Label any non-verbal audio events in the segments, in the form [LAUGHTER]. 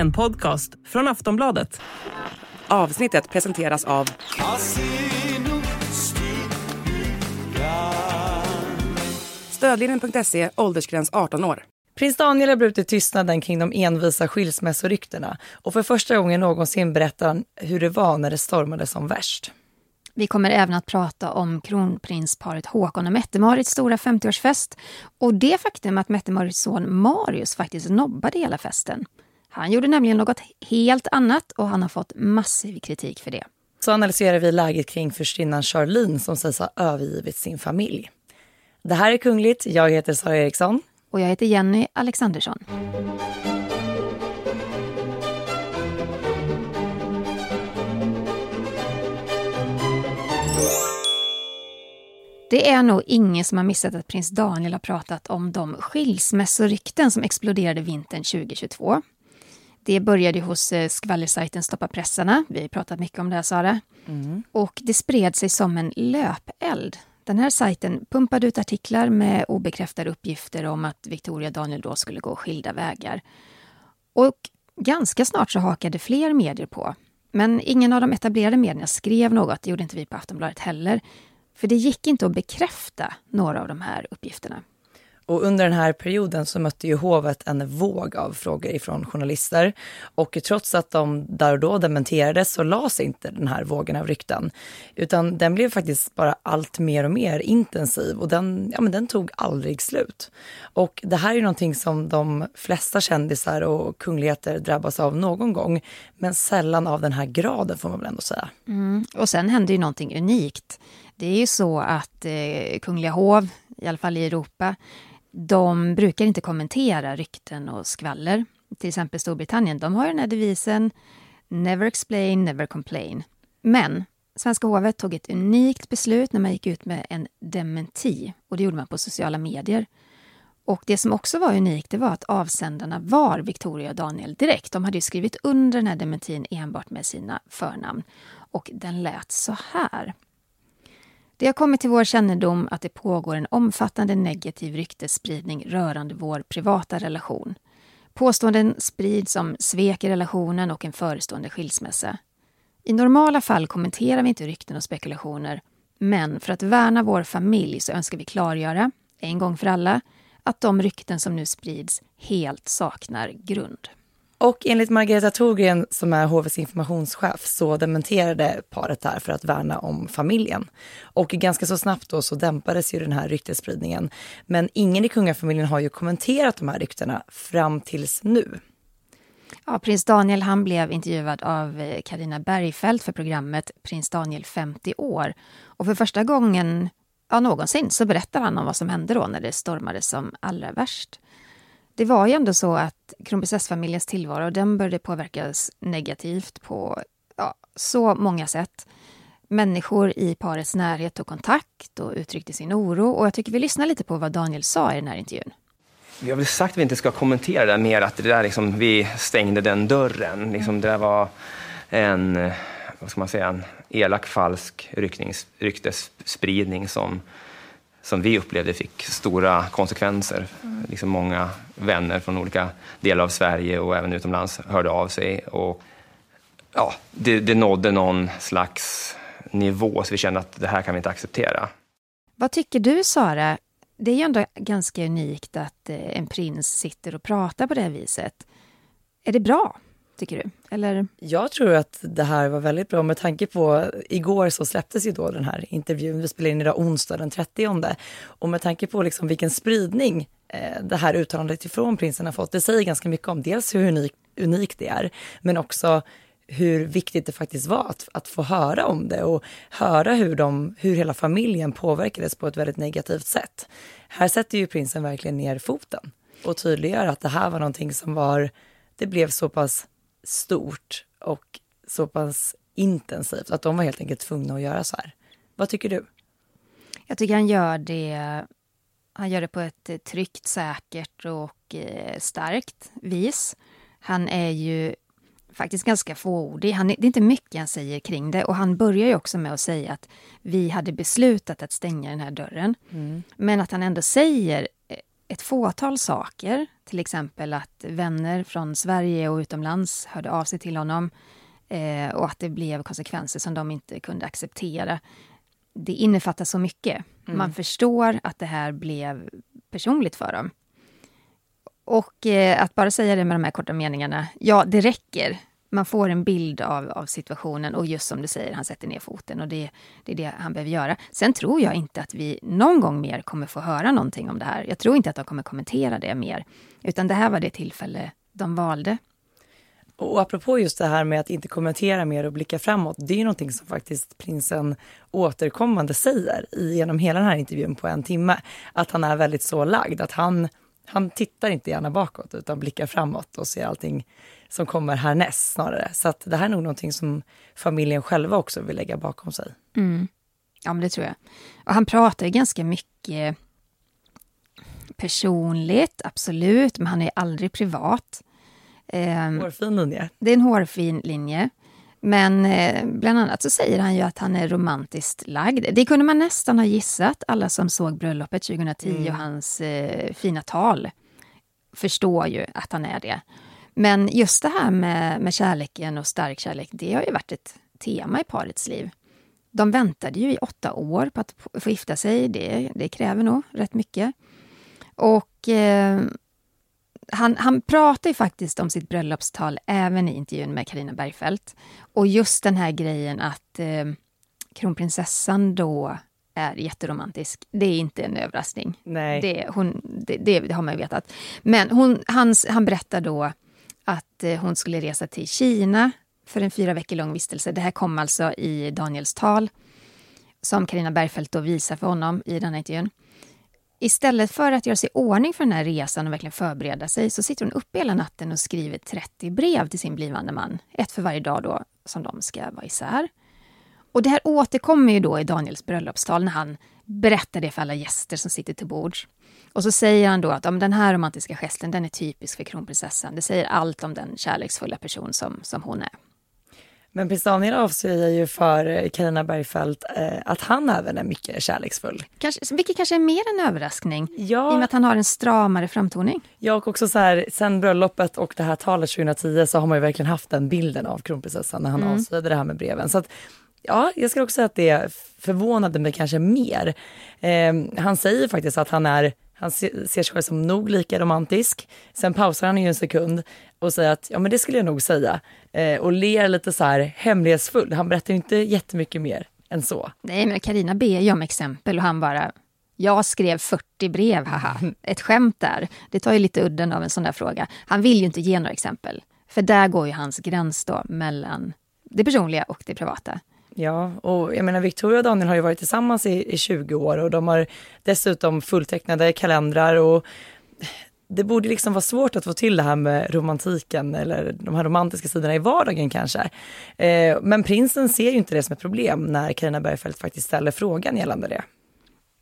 En podcast från Aftonbladet. Avsnittet presenteras av Stödlinjen.se, åldersgräns 18 år. Prins Daniel har brutit tystnaden kring de envisa skilsmässoryktena och för första gången någonsin berättar han hur det var när det stormade som värst. Vi kommer även att prata om kronprinsparet Håkon och Mette-Marits stora 50-årsfest och det faktum att Mette-Marits son Marius faktiskt nobbade hela festen. Han gjorde nämligen något helt annat och han har fått massiv kritik för det. Så analyserar vi läget kring förstinnan Charlene som sägs ha övergivit sin familj. Det här är Kungligt. Jag heter Sara Eriksson. Och jag heter Jenny Alexandersson. Det är nog ingen som har missat att prins Daniel har pratat om de skilsmässorykten som exploderade vintern 2022. Det började hos eh, skvallersajten Stoppa pressarna. Vi har pratat mycket om det här, Sara. Mm. Och det spred sig som en löpeld. Den här sajten pumpade ut artiklar med obekräftade uppgifter om att Victoria och Daniel då skulle gå skilda vägar. Och ganska snart så hakade fler medier på. Men ingen av de etablerade medierna skrev något, det gjorde inte vi på Aftonbladet heller. För det gick inte att bekräfta några av de här uppgifterna. Och under den här perioden så mötte ju hovet en våg av frågor ifrån journalister. Och trots att de där och då dementerades så lades inte den här vågen av rykten. Utan den blev faktiskt bara allt mer och mer intensiv och den, ja, men den tog aldrig slut. Och det här är någonting som de flesta kändisar och kungligheter drabbas av någon gång. Men sällan av den här graden får man väl ändå säga. Mm. Och sen hände ju någonting unikt. Det är ju så att eh, Kungliga hov, i alla fall i Europa, de brukar inte kommentera rykten och skvaller. Till exempel Storbritannien, de har den här devisen Never explain, never complain. Men Svenska hovet tog ett unikt beslut när man gick ut med en dementi och det gjorde man på sociala medier. Och det som också var unikt det var att avsändarna var Victoria och Daniel direkt. De hade ju skrivit under den här dementin enbart med sina förnamn. Och den lät så här. Det har kommit till vår kännedom att det pågår en omfattande negativ ryktesspridning rörande vår privata relation. Påståenden sprids om svek i relationen och en förestående skilsmässa. I normala fall kommenterar vi inte rykten och spekulationer, men för att värna vår familj så önskar vi klargöra, en gång för alla, att de rykten som nu sprids helt saknar grund. Och enligt Margareta Thorgren, som är HVs informationschef, så dementerade paret där för att värna om familjen. Och ganska så snabbt då så dämpades ju den här ryktesspridningen. Men ingen i kungafamiljen har ju kommenterat de här ryktena fram tills nu. Ja, prins Daniel han blev intervjuad av eh, Karina Bergfeldt för programmet Prins Daniel 50 år. Och för första gången ja, någonsin så berättar han om vad som hände då när det stormade som allra värst. Det var ju ändå så att kronprinsessfamiljens tillvaro den började påverkas negativt på ja, så många sätt. Människor i parets närhet tog kontakt och uttryckte sin oro. Och jag tycker vi lyssnar lite på vad Daniel sa i den här intervjun. Vi har väl sagt att vi inte ska kommentera det mer, att det där liksom, vi stängde den dörren. Liksom, det där var en, vad ska man säga, en elak, falsk ryktnings, ryktesspridning som som vi upplevde fick stora konsekvenser. Mm. Liksom många vänner från olika delar av Sverige och även utomlands hörde av sig. Och, ja, det, det nådde någon slags nivå så vi kände att det här kan vi inte acceptera. Vad tycker du Sara? Det är ju ändå ganska unikt att eh, en prins sitter och pratar på det här viset. Är det bra? Tycker du? Eller? Jag tror att det här var väldigt bra med tanke på, igår så släpptes ju då den här intervjun, vi spelar in idag onsdag den 30 och med tanke på liksom vilken spridning eh, det här uttalandet ifrån prinsen har fått, det säger ganska mycket om dels hur unik, unikt det är, men också hur viktigt det faktiskt var att, att få höra om det och höra hur, de, hur hela familjen påverkades på ett väldigt negativt sätt. Här sätter ju prinsen verkligen ner foten och tydliggör att det här var någonting som var, det blev så pass stort och så pass intensivt att de var helt enkelt tvungna att göra så här. Vad tycker du? Jag tycker han gör det, han gör det på ett tryggt, säkert och eh, starkt vis. Han är ju faktiskt ganska fåordig. Han, det är inte mycket han säger kring det och han börjar ju också med att säga att vi hade beslutat att stänga den här dörren. Mm. Men att han ändå säger ett fåtal saker, till exempel att vänner från Sverige och utomlands hörde av sig till honom eh, och att det blev konsekvenser som de inte kunde acceptera. Det innefattar så mycket. Mm. Man förstår att det här blev personligt för dem. Och eh, att bara säga det med de här korta meningarna, ja, det räcker. Man får en bild av, av situationen och just som du säger, han sätter ner foten och det, det är det han behöver göra. Sen tror jag inte att vi någon gång mer kommer få höra någonting om det här. Jag tror inte att de kommer kommentera det mer, utan det här var det tillfälle de valde. Och apropå just det här med att inte kommentera mer och blicka framåt, det är ju någonting som faktiskt prinsen återkommande säger genom hela den här intervjun på en timme, att han är väldigt så lagd, att han han tittar inte gärna bakåt utan blickar framåt och ser allting som kommer härnäst snarare. Så att det här är nog någonting som familjen själva också vill lägga bakom sig. Mm. Ja, men det tror jag. Och han pratar ju ganska mycket personligt, absolut, men han är aldrig privat. Um, hårfin linje. Det är en hårfin linje. Men eh, bland annat så säger han ju att han är romantiskt lagd. Det kunde man nästan ha gissat, alla som såg bröllopet 2010 mm. och hans eh, fina tal förstår ju att han är det. Men just det här med, med kärleken och stark kärlek, det har ju varit ett tema i parets liv. De väntade ju i åtta år på att få gifta sig. Det, det kräver nog rätt mycket. Och eh, han, han pratar ju faktiskt om sitt bröllopstal även i intervjun med Karina Bergfeldt. Och just den här grejen att eh, kronprinsessan då är jätteromantisk. Det är inte en överraskning. Nej. Det, hon, det, det, har man ju vetat. Men hon, hans, han berättar då att eh, hon skulle resa till Kina för en fyra veckor lång vistelse. Det här kom alltså i Daniels tal som Karina Bergfeldt då visar för honom i den här intervjun. Istället för att göra sig i ordning för den här resan och verkligen förbereda sig så sitter hon uppe hela natten och skriver 30 brev till sin blivande man. Ett för varje dag då som de ska vara isär. Och det här återkommer ju då i Daniels bröllopstal när han berättar det för alla gäster som sitter till bords. Och så säger han då att ja, den här romantiska gesten den är typisk för kronprinsessan. Det säger allt om den kärleksfulla person som, som hon är. Men prins Daniel avslöjar ju för Carina Bergfeldt eh, att han även är mycket kärleksfull. Kanske, vilket kanske är mer en överraskning, ja. i och med att han har en stramare framtoning. Ja, och också så här, sen bröllopet och det här talet 2010 så har man ju verkligen haft den bilden av kronprinsessan när han mm. avslöjade det här med breven. Så att, ja, jag skulle också säga att det förvånade mig kanske mer. Eh, han säger faktiskt att han är han ser sig själv som nog lika romantisk. Sen pausar han ju en sekund och säger att ja men det skulle jag nog säga. Eh, och ler lite så här hemlighetsfull. Han berättar inte jättemycket mer än så. Nej men Karina ber ju om exempel och han bara jag skrev 40 brev, haha. Ett skämt där. Det tar ju lite udden av en sån där fråga. Han vill ju inte ge några exempel. För där går ju hans gräns då mellan det personliga och det privata. Ja, och jag menar Victoria och Daniel har ju varit tillsammans i, i 20 år och de har dessutom fulltecknade kalendrar och det borde liksom vara svårt att få till det här med romantiken eller de här romantiska sidorna i vardagen kanske. Eh, men prinsen ser ju inte det som ett problem när Carina Bergfeldt faktiskt ställer frågan gällande det.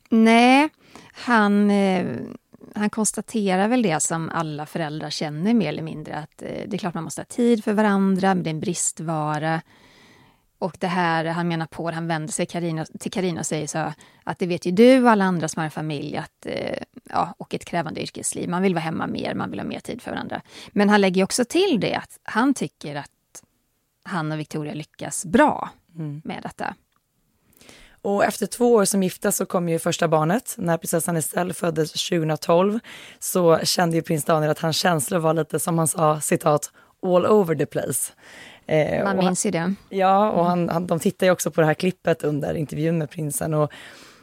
Nej, han, eh, han konstaterar väl det som alla föräldrar känner mer eller mindre, att eh, det är klart man måste ha tid för varandra, men det är en bristvara. Och det här, han menar på, han vänder sig Carina, till Karina och säger så att det vet ju du och alla andra som har en familj att, eh, ja, och ett krävande yrkesliv. Man vill vara hemma mer, man vill ha mer tid för varandra. Men han lägger också till det att han tycker att han och Victoria lyckas bra mm. med detta. Och efter två år som gifta så kom ju första barnet. När prinsessan Estelle föddes 2012 så kände ju prins Daniel att hans känslor var lite som han sa, citat, all over the place. Eh, Man minns ju det. Ja, och han, han, de tittar ju också på det här klippet under intervjun med prinsen och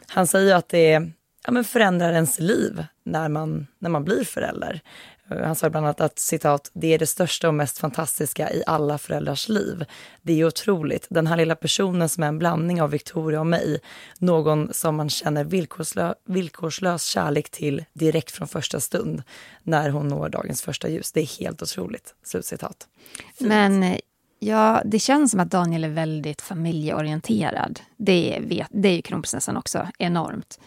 han säger att det ja, men förändrar ens liv när man, när man blir förälder. Eh, han sa bland annat att citat, det är det största och mest fantastiska i alla föräldrars liv. Det är otroligt. Den här lilla personen som är en blandning av Victoria och mig. Någon som man känner villkorslö villkorslös kärlek till direkt från första stund när hon når dagens första ljus. Det är helt otroligt. Slutcitat. Men eh, Ja, det känns som att Daniel är väldigt familjeorienterad. Det vet, det är ju kronprinsessan också, enormt.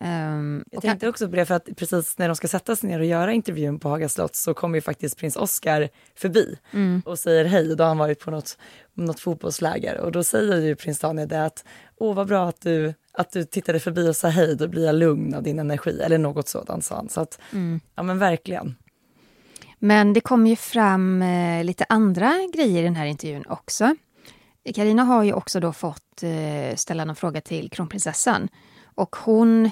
Um, jag tänkte också på det, för att precis när de ska sätta sig ner och göra intervjun på Haga slott så kommer ju faktiskt prins Oscar förbi mm. och säger hej. Då har han varit på något, något fotbollsläger och då säger ju prins Daniel det att åh vad bra att du, att du tittade förbi och sa hej, då blir jag lugn av din energi eller något sådant sa han. Så att, mm. ja men verkligen. Men det kommer ju fram eh, lite andra grejer i den här intervjun också. Karina har ju också då fått eh, ställa någon fråga till kronprinsessan och hon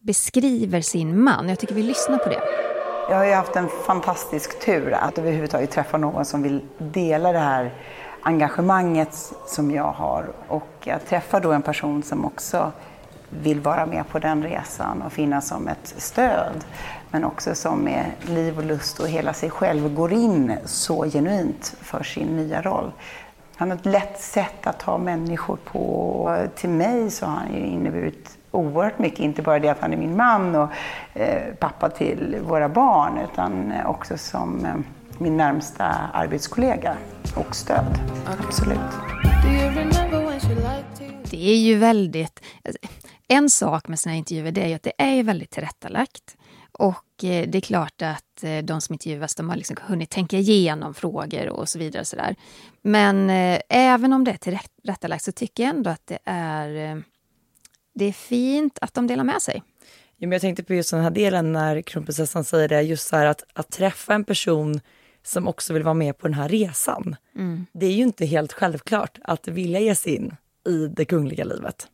beskriver sin man. Jag tycker vi lyssnar på det. Jag har ju haft en fantastisk tur att överhuvudtaget träffa någon som vill dela det här engagemanget som jag har. Och att träffa då en person som också vill vara med på den resan och finnas som ett stöd. Men också som med liv och lust och hela sig själv går in så genuint för sin nya roll. Han har ett lätt sätt att ta människor på. Till mig så har han ju inneburit oerhört mycket, inte bara det att han är min man och eh, pappa till våra barn, utan också som eh, min närmsta arbetskollega och stöd. Absolut. Det är ju väldigt... En sak med här intervjuer det är att det är väldigt tillrättalagt. Och eh, det är klart att eh, de som intervjuas de har liksom hunnit tänka igenom frågor och så vidare. Och så där. Men eh, även om det är tillrättalagt så tycker jag ändå att det är, det är fint att de delar med sig. Ja, men jag tänkte på just den här delen när kronprinsessan säger det, just så här att, att träffa en person som också vill vara med på den här resan. Mm. Det är ju inte helt självklart att vilja ge sig in i det kungliga livet.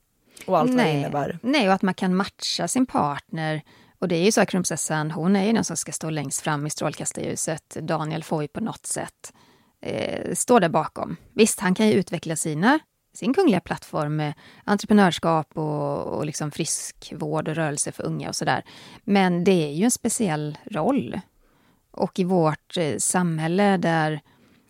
Och allt Nej. vad det innebär. Nej, och att man kan matcha sin partner och det är ju så att kronprinsessan, hon är ju den som ska stå längst fram i strålkastarljuset. Daniel får ju på något sätt eh, stå där bakom. Visst, han kan ju utveckla sina, sin kungliga plattform med entreprenörskap och, och liksom friskvård och rörelse för unga och sådär. Men det är ju en speciell roll. Och i vårt eh, samhälle där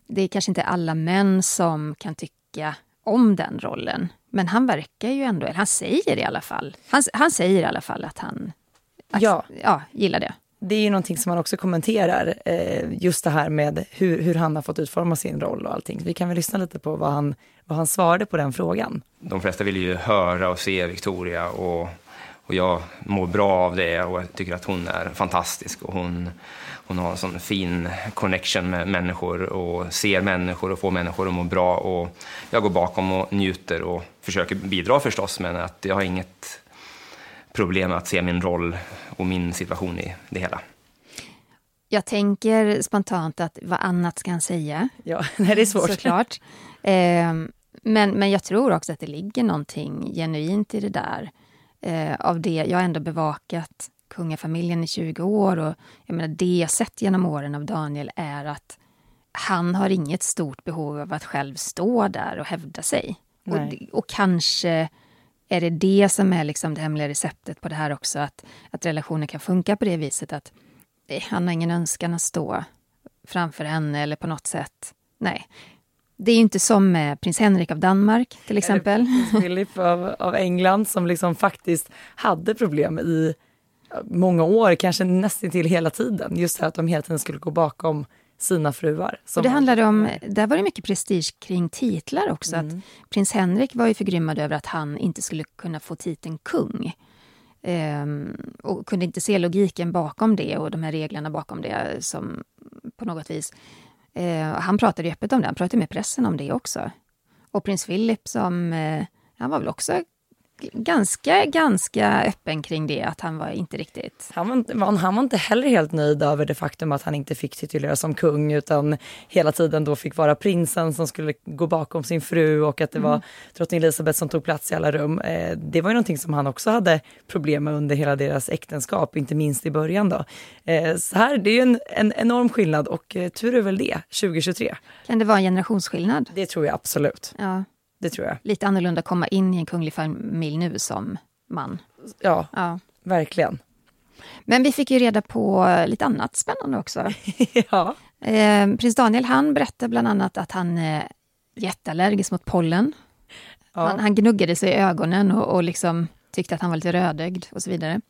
det är kanske inte alla män som kan tycka om den rollen. Men han verkar ju ändå, eller han säger i alla fall, han, han säger i alla fall att han ja. ja, gillar det. Det är ju någonting som man också kommenterar, eh, just det här med hur, hur han har fått utforma sin roll och allting. Vi kan väl lyssna lite på vad han, vad han svarade på den frågan. De flesta vill ju höra och se Victoria och, och jag mår bra av det och jag tycker att hon är fantastisk och hon, hon har en sån fin connection med människor och ser människor och får människor att må bra och jag går bakom och njuter och försöker bidra förstås men att jag har inget problem att se min roll och min situation i det hela. Jag tänker spontant att vad annat ska han säga? Ja, [LAUGHS] det är svårt. Såklart. Eh, men, men jag tror också att det ligger någonting genuint i det där. Eh, av det, jag har ändå bevakat kungafamiljen i 20 år och jag menar, det jag sett genom åren av Daniel är att han har inget stort behov av att själv stå där och hävda sig. Och, och, kanske är det det som är liksom det hemliga receptet på det här också? Att, att relationer kan funka på det viset att eh, han har ingen önskan att stå framför henne eller på något sätt. Nej. Det är inte som prins Henrik av Danmark till exempel. Prins [LAUGHS] Philip av, av England som liksom faktiskt hade problem i många år, kanske nästan till hela tiden. Just det att de hela tiden skulle gå bakom sina fruar. Och det handlade om, där var det mycket prestige kring titlar också. Mm. Att prins Henrik var ju förgrymmad över att han inte skulle kunna få titeln kung. Um, och kunde inte se logiken bakom det och de här reglerna bakom det som på något vis. Uh, han pratade öppet om det, han pratade med pressen om det också. Och prins Philip som, uh, han var väl också ganska, ganska öppen kring det, att han var inte riktigt... Han var inte, han var inte heller helt nöjd över det faktum att han inte fick tituleras som kung, utan hela tiden då fick vara prinsen som skulle gå bakom sin fru och att det mm. var drottning Elizabeth som tog plats i alla rum. Eh, det var ju någonting som han också hade problem med under hela deras äktenskap, inte minst i början då. Eh, så här, det är ju en, en enorm skillnad och eh, tur är väl det, 2023. Kan det vara en generationsskillnad? Det tror jag absolut. Ja. Det tror jag. Lite annorlunda att komma in i en kunglig familj nu som man. Ja, ja. verkligen. Men vi fick ju reda på lite annat spännande också. [LAUGHS] ja. Eh, Prins Daniel han berättade bland annat att han är jätteallergisk mot pollen. Ja. Han, han, gnuggade sig i ögonen och, och liksom tyckte att han var lite rödögd och så vidare.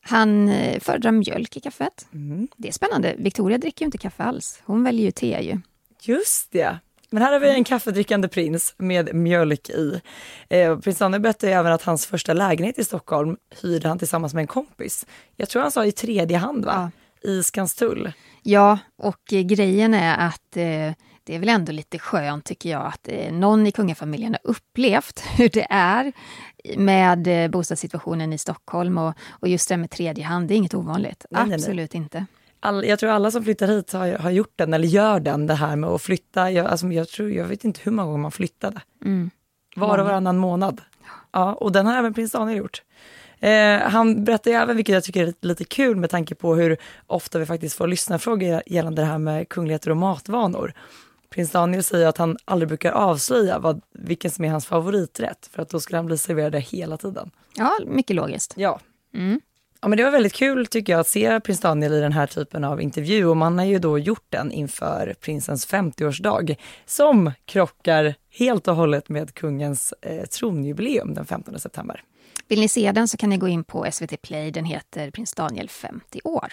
Han eh, föredrar mjölk i kaffet. Mm. Det är spännande. Victoria dricker ju inte kaffe alls. Hon väljer ju te ju. Just det. Men här har vi en kaffedrickande prins med mjölk i. Eh, prins Daniel berättade även att hans första lägenhet i Stockholm hyrde han tillsammans med en kompis. Jag tror han sa i tredje hand va? Ja. I Skanstull. Ja, och eh, grejen är att eh, det är väl ändå lite skönt tycker jag att eh, någon i kungafamiljen har upplevt [LAUGHS] hur det är med eh, bostadssituationen i Stockholm och, och just det med tredje hand, det är inget ovanligt. Nej, Absolut nej, nej. inte. All, jag tror alla som flyttar hit har, har gjort den eller gör den, det här med att flytta. Jag, alltså, jag, tror, jag vet inte hur många gånger man flyttade. Mm. Var och varannan månad. Ja, och den har även prins Daniel gjort. Eh, han berättar även, vilket jag tycker är lite kul med tanke på hur ofta vi faktiskt får lyssnarfrågor gällande det här med kungligheter och matvanor. Prins Daniel säger att han aldrig brukar avslöja vad, vilken som är hans favoriträtt, för att då skulle han bli serverad det hela tiden. Ja, mycket logiskt. Ja. Mm. Ja, men det var väldigt kul tycker jag att se prins Daniel i den här typen av intervju och man har ju då gjort den inför prinsens 50-årsdag som krockar helt och hållet med kungens eh, tronjubileum den 15 september. Vill ni se den så kan ni gå in på SVT Play. Den heter Prins Daniel 50 år.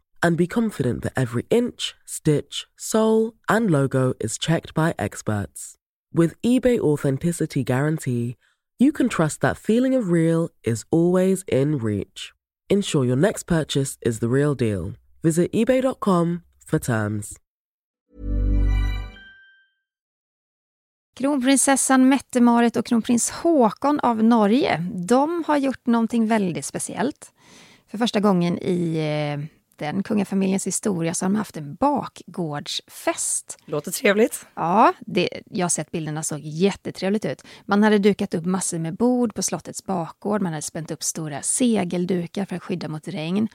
and be confident that every inch, stitch, sole, and logo is checked by experts. With eBay Authenticity Guarantee, you can trust that feeling of real is always in reach. Ensure your next purchase is the real deal. Visit eBay.com for terms. Kronprinsessan Mette-Marit och kronprins Håkon av Norge, de har gjort någonting väldigt speciellt. För första gången i eh, den kungafamiljens historia så har de haft en bakgårdsfest. Låter trevligt. Ja, det, jag har sett bilderna, såg jättetrevligt ut. Man hade dukat upp massor med bord på slottets bakgård, man hade spänt upp stora segeldukar för att skydda mot regn.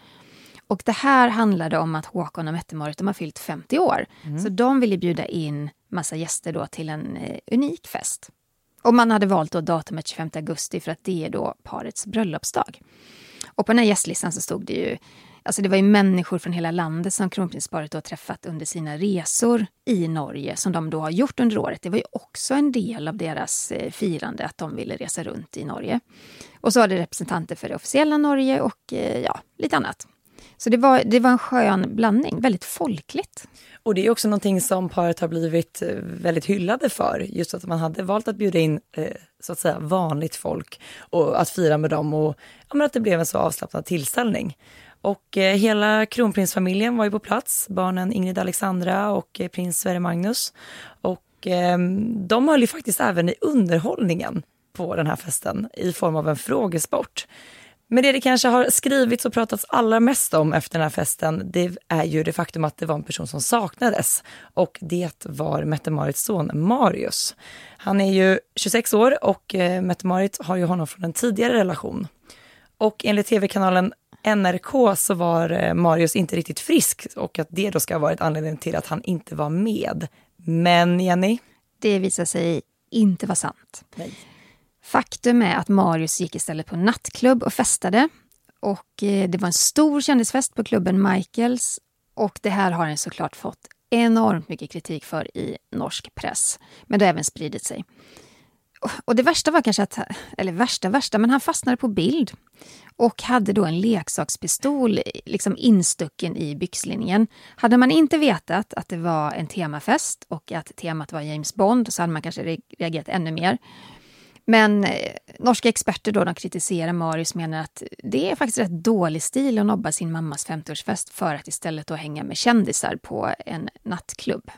Och det här handlade om att Håkon och Mette-Marit har fyllt 50 år. Mm. Så de ville bjuda in massa gäster då till en eh, unik fest. Och man hade valt då datumet 25 augusti för att det är då parets bröllopsdag. Och på den här gästlistan så stod det ju Alltså det var ju människor från hela landet som kronprinsparet har träffat under sina resor i Norge som de då har gjort under året. Det var ju också en del av deras eh, firande att de ville resa runt i Norge. Och så var det representanter för det officiella Norge och eh, ja, lite annat. Så det var, det var en skön blandning, väldigt folkligt. Och det är också någonting som paret har blivit eh, väldigt hyllade för. Just att man hade valt att bjuda in så att säga vanligt folk och att fira med dem och ja, att det blev en så avslappnad tillställning. Och eh, hela kronprinsfamiljen var ju på plats, barnen Ingrid Alexandra och eh, prins Sverre Magnus. Och eh, de höll ju faktiskt även i underhållningen på den här festen i form av en frågesport. Men det det kanske har skrivits och pratats allra mest om efter den här festen, det är ju det faktum att det var en person som saknades. Och det var Mette-Marits son Marius. Han är ju 26 år och eh, Mette-Marit har ju honom från en tidigare relation. Och enligt tv-kanalen NRK så var eh, Marius inte riktigt frisk och att det då ska ha varit anledningen till att han inte var med. Men Jenny? Det visar sig inte vara sant. Nej. Faktum är att Marius gick istället på nattklubb och festade. Och eh, det var en stor kändisfest på klubben Michaels. Och det här har han såklart fått enormt mycket kritik för i norsk press. Men det har även spridit sig. Och det värsta var kanske att, eller värsta värsta, men han fastnade på bild och hade då en leksakspistol liksom instucken i byxlinjen. Hade man inte vetat att det var en temafest och att temat var James Bond så hade man kanske reagerat ännu mer. Men eh, norska experter då, de kritiserar Marius menar att det är faktiskt rätt dålig stil att nobba sin mammas 50-årsfest för att istället då hänga med kändisar på en nattklubb.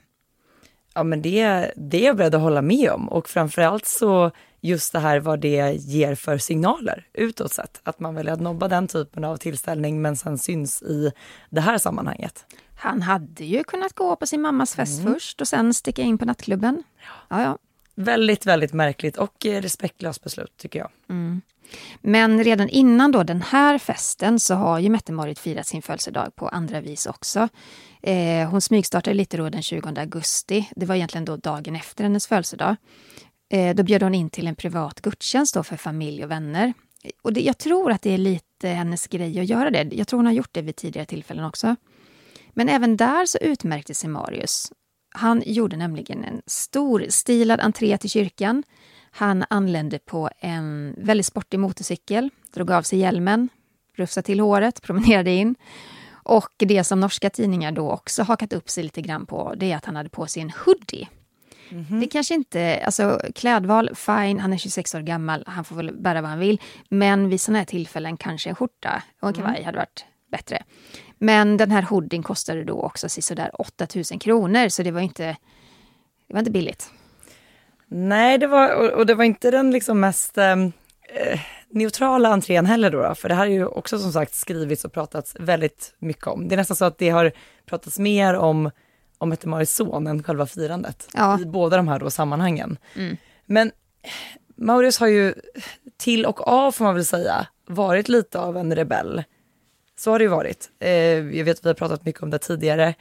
Ja men det, det är jag beredd att hålla med om och framförallt så just det här vad det ger för signaler utåt sett. Att man väljer att nobba den typen av tillställning men sen syns i det här sammanhanget. Han hade ju kunnat gå på sin mammas fest mm. först och sen sticka in på nattklubben. Ja, ja. väldigt, väldigt märkligt och eh, respektlöst beslut tycker jag. Mm. Men redan innan då den här festen så har ju Mette-Marit firat sin födelsedag på andra vis också. Eh, hon smygstartade lite då den 20 augusti. Det var egentligen då dagen efter hennes födelsedag. Eh, då bjöd hon in till en privat gudstjänst då för familj och vänner. Och det, jag tror att det är lite hennes grej att göra det. Jag tror hon har gjort det vid tidigare tillfällen också. Men även där så utmärkte sig Marius. Han gjorde nämligen en stor stilad entré till kyrkan. Han anlände på en väldigt sportig motorcykel, drog av sig hjälmen, rufsade till håret, [LAUGHS] promenerade in. Och det som norska tidningar då också hakat upp sig lite grann på, det är att han hade på sig en hoodie. Mm -hmm. Det kanske inte, alltså klädval, fine, han är 26 år gammal, han får väl bära vad han vill. Men vid sådana här tillfällen kanske en skjorta och en kavaj mm. hade varit bättre. Men den här hoodien kostade då också sådär 8000 kronor, så det var inte, det var inte billigt. Nej, det var, och det var inte den liksom mest ehm, eh, neutrala entrén heller då, då, för det här är ju också som sagt skrivits och pratats väldigt mycket om. Det är nästan så att det har pratats mer om, om Mette-Maris son än själva firandet ja. i båda de här då sammanhangen. Mm. Men Maurius har ju till och av får man väl säga varit lite av en rebell. Så har det ju varit. Eh, jag vet att vi har pratat mycket om det tidigare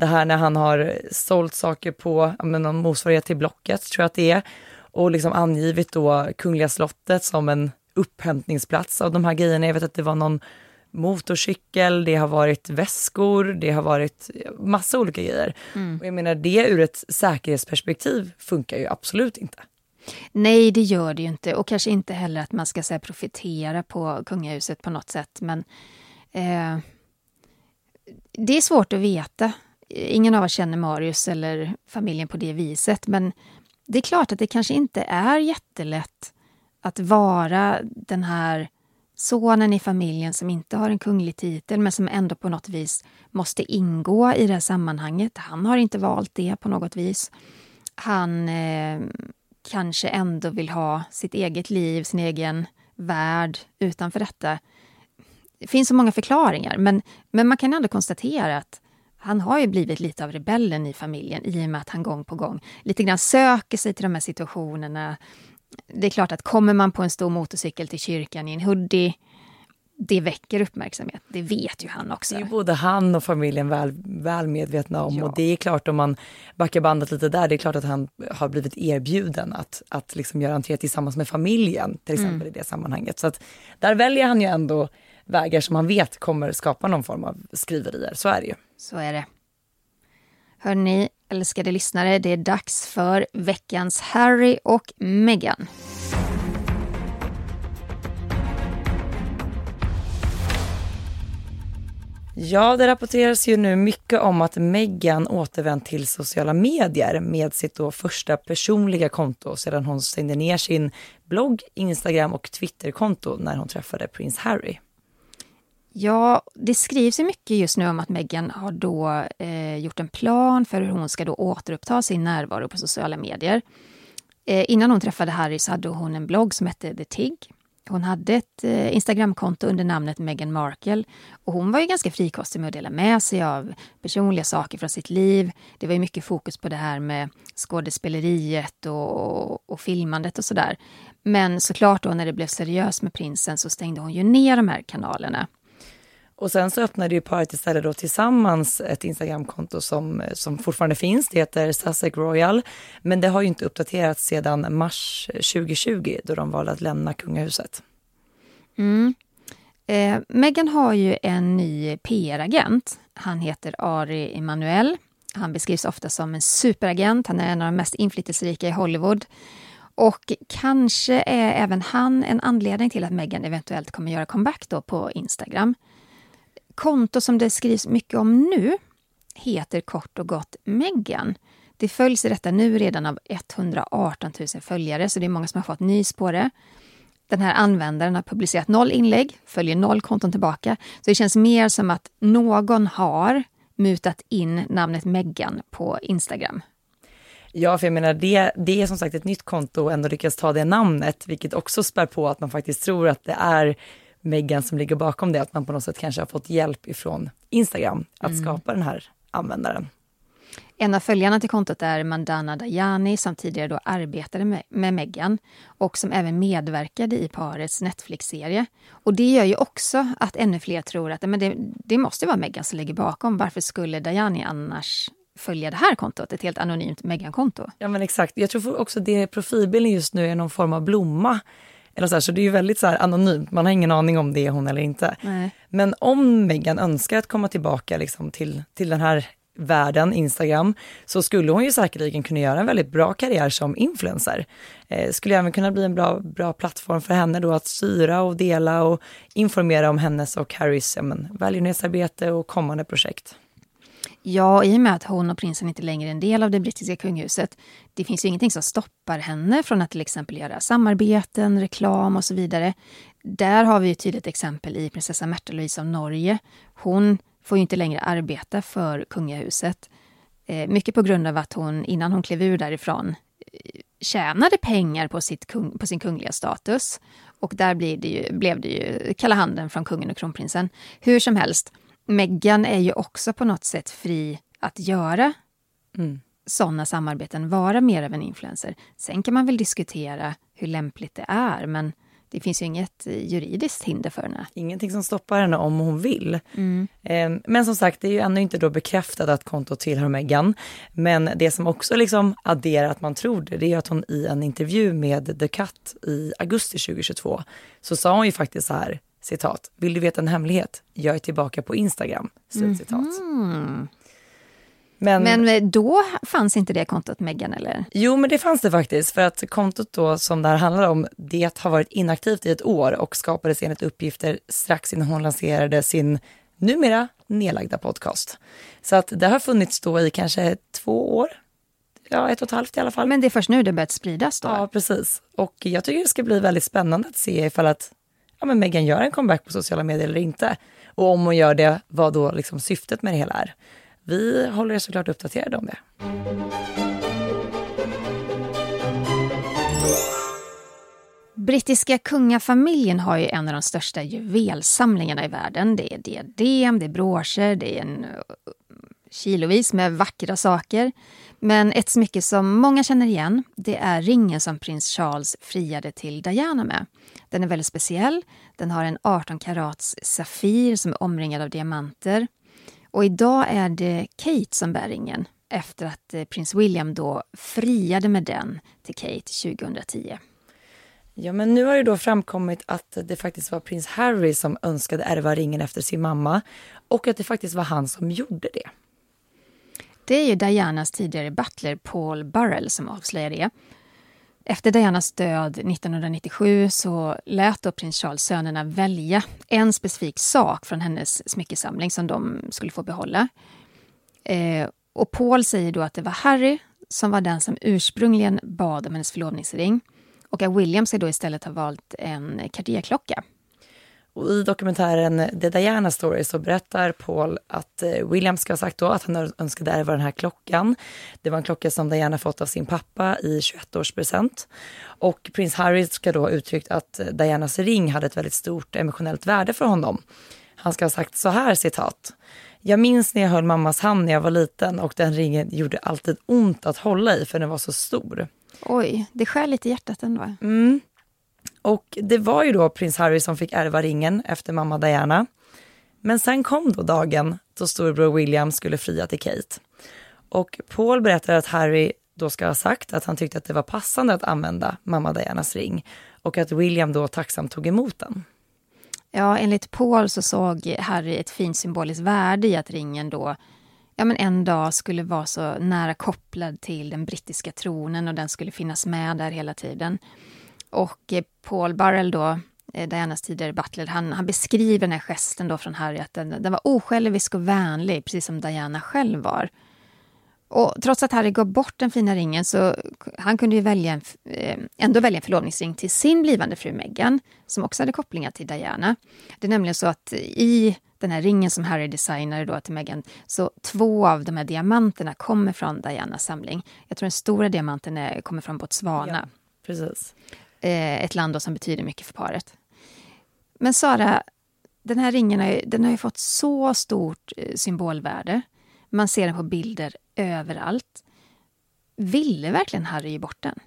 det här när han har sålt saker på någon motsvarighet till Blocket, tror jag att det är, och liksom angivit då Kungliga slottet som en upphämtningsplats av de här grejerna. Jag vet att det var någon motorcykel, det har varit väskor, det har varit massa olika grejer. Mm. Och jag menar det ur ett säkerhetsperspektiv funkar ju absolut inte. Nej, det gör det ju inte och kanske inte heller att man ska säga, profitera på kungahuset på något sätt. Men eh, det är svårt att veta ingen av oss känner Marius eller familjen på det viset, men det är klart att det kanske inte är jättelätt att vara den här sonen i familjen som inte har en kunglig titel men som ändå på något vis måste ingå i det här sammanhanget. Han har inte valt det på något vis. Han eh, kanske ändå vill ha sitt eget liv, sin egen värld utanför detta. Det finns så många förklaringar men, men man kan ändå konstatera att han har ju blivit lite av rebellen i familjen i och med att han gång på gång lite grann söker sig till de här situationerna. Det är klart att kommer man på en stor motorcykel till kyrkan i en hoodie det väcker uppmärksamhet. Det vet ju han också. Det är både han och familjen väl, väl medvetna om. Ja. Och det är klart om man backar bandet lite där, det är klart att han har blivit erbjuden att, att liksom göra entré tillsammans med familjen, till exempel mm. i det sammanhanget. Så att där väljer han ju ändå vägar som han vet kommer skapa någon form av skriverier. Så är det ju. Så är det. Hörni, älskade lyssnare, det är dags för veckans Harry och Meghan. Ja, det rapporteras ju nu mycket om att Meghan återvänt till sociala medier med sitt då första personliga konto sedan hon stängde ner sin blogg, Instagram och Twitterkonto när hon träffade prins Harry. Ja, det skrivs ju mycket just nu om att Meghan har då eh, gjort en plan för hur hon ska då återuppta sin närvaro på sociala medier. Eh, innan hon träffade Harry så hade hon en blogg som hette The Tig. Hon hade ett eh, Instagramkonto under namnet Meghan Markle och hon var ju ganska frikostig med att dela med sig av personliga saker från sitt liv. Det var ju mycket fokus på det här med skådespeleriet och, och filmandet och sådär. Men såklart då när det blev seriöst med prinsen så stängde hon ju ner de här kanalerna. Och sen så öppnade ju paret istället då tillsammans ett Instagramkonto som, eh, som fortfarande finns. Det heter Sussex Royal. Men det har ju inte uppdaterats sedan mars 2020 då de valde att lämna kungahuset. Mm. Eh, Meghan har ju en ny PR-agent. Han heter Ari Emanuel. Han beskrivs ofta som en superagent. Han är en av de mest inflytelserika i Hollywood. Och kanske är även han en anledning till att Meghan eventuellt kommer göra comeback då på Instagram konto som det skrivs mycket om nu heter kort och gott Meggan. Det följs i detta nu redan av 118 000 följare, så det är många som har fått nys på det. Den här användaren har publicerat noll inlägg, följer noll konton tillbaka. Så det känns mer som att någon har mutat in namnet Meggan på Instagram. Ja, för jag menar det, det är som sagt ett nytt konto och ändå lyckas ta det namnet, vilket också spär på att man faktiskt tror att det är Megan som ligger bakom det, att man på något sätt kanske har fått hjälp ifrån Instagram att mm. skapa den här användaren. En av följarna till kontot är Mandana Dayani som tidigare då arbetade med, med Meghan och som även medverkade i parets Netflix-serie. Och det gör ju också att ännu fler tror att men det, det måste vara Meghan som ligger bakom. Varför skulle Dayani annars följa det här kontot, ett helt anonymt Meghan-konto? Ja men exakt. Jag tror också det profilbilden just nu är någon form av blomma. Eller så, här, så det är ju väldigt så här anonymt, man har ingen aning om det är hon eller inte. Nej. Men om Meghan önskar att komma tillbaka liksom till, till den här världen, Instagram, så skulle hon ju säkerligen kunna göra en väldigt bra karriär som influencer. Eh, skulle även kunna bli en bra, bra plattform för henne då att styra och dela och informera om hennes och Harrys ja, men, välgörenhetsarbete och kommande projekt. Ja, i och med att hon och prinsen inte längre är en del av det brittiska kungahuset. Det finns ju ingenting som stoppar henne från att till exempel göra samarbeten, reklam och så vidare. Där har vi ett tydligt exempel i prinsessa Märta Louise av Norge. Hon får ju inte längre arbeta för kungahuset. Eh, mycket på grund av att hon innan hon klev ur därifrån eh, tjänade pengar på, sitt kung, på sin kungliga status. Och där blev det, ju, blev det ju kalla handen från kungen och kronprinsen. Hur som helst, Meghan är ju också på något sätt fri att göra Mm. sådana samarbeten, vara mer av en influencer. Sen kan man väl diskutera hur lämpligt det är, men det finns ju inget eh, juridiskt hinder för henne. Ingenting som stoppar henne om hon vill. Mm. Eh, Men som sagt, det är ju ännu inte då bekräftat att kontot tillhör Meghan. Men det som också liksom adderar att man tror det, det är att hon i en intervju med The Cut i augusti 2022 så sa hon ju faktiskt så här, citat, vill du veta en hemlighet? Jag är tillbaka på Instagram, slutcitat. Mm. Men, Men eh, då fanns inte det kontot Meghan, eller? Jo, men det fanns det faktiskt. För att kontot då som det här handlar om, det har varit inaktivt i ett år och skapades enligt uppgifter strax innan hon lanserade sin numera nedlagda podcast. Så att det har funnits då i kanske två år. Ja, ett och ett halvt i alla fall. Men det är först nu det börjat spridas då? Ja, precis. Och jag tycker det ska bli väldigt spännande att se ifall att ja, men Meghan gör en comeback på sociala medier eller inte. Och om hon gör det, vad då liksom syftet med det hela är. Vi håller er såklart uppdaterade om det. Brittiska kungafamiljen har ju en av de största juvelsamlingarna i världen. Det är diadem, det är broscher, det är en eh, kilovis med vackra saker. Men ett smycke som många känner igen, det är ringen som prins Charles friade till Diana med. Den är väldigt speciell. Den har en 18 karats safir som är omringad av diamanter. Och idag är det Kate som bär ringen efter att eh, prins William då friade med den till Kate 2010. Ja, men nu har det då framkommit att det faktiskt var prins Harry som önskade ärva ringen efter sin mamma och att det faktiskt var han som gjorde det. Det är ju Dianas tidigare butler Paul Burrell som avslöjar det. Efter Dianas död 1997 så lät då prins Charles sönerna välja en specifik sak från hennes smyckesamling som de skulle få behålla. Eh, och Paul säger då att det var Harry som var den som ursprungligen bad om hennes förlovningsring och att William ska då istället ha valt en Cartier-klocka. Och I dokumentären The Diana Story så berättar Paul att eh, William ska ha sagt då att han önskade ärva den här klockan. Det var en klocka som Diana fått av sin pappa i 21-årspresent. Och prins Harry ska då ha uttryckt att eh, Dianas ring hade ett väldigt stort emotionellt värde för honom. Han ska ha sagt så här citat. Jag minns när jag höll mammas hand när jag var liten och den ringen gjorde alltid ont att hålla i för den var så stor. Oj, det skär lite i hjärtat ändå. Mm. Och det var ju då prins Harry som fick ärva ringen efter mamma Diana. Men sen kom då dagen då storbror William skulle fria till Kate. Och Paul berättar att Harry då ska ha sagt att han tyckte att det var passande att använda mamma Dianas ring och att William då tacksamt tog emot den. Ja, enligt Paul så såg Harry ett fint symboliskt värde i att ringen då ja, men en dag skulle vara så nära kopplad till den brittiska tronen och den skulle finnas med där hela tiden. Och eh, Paul Burrell då, eh, Dianas tidigare butler, han, han beskriver den här gesten då från Harry att den, den var osjälvisk och vänlig, precis som Diana själv var. Och trots att Harry gav bort den fina ringen så han kunde ju välja en, eh, ändå välja en förlovningsring till sin blivande fru Meghan, som också hade kopplingar till Diana. Det är nämligen så att i den här ringen som Harry designade då till Meghan, så två av de här diamanterna kommer från Dianas samling. Jag tror den stora diamanten är, kommer från Botswana. Ja, precis. Eh, ett land då som betyder mycket för paret. Men Sara, den här ringen har ju, den har ju fått så stort eh, symbolvärde. Man ser den på bilder överallt. Ville verkligen Harry ge bort den?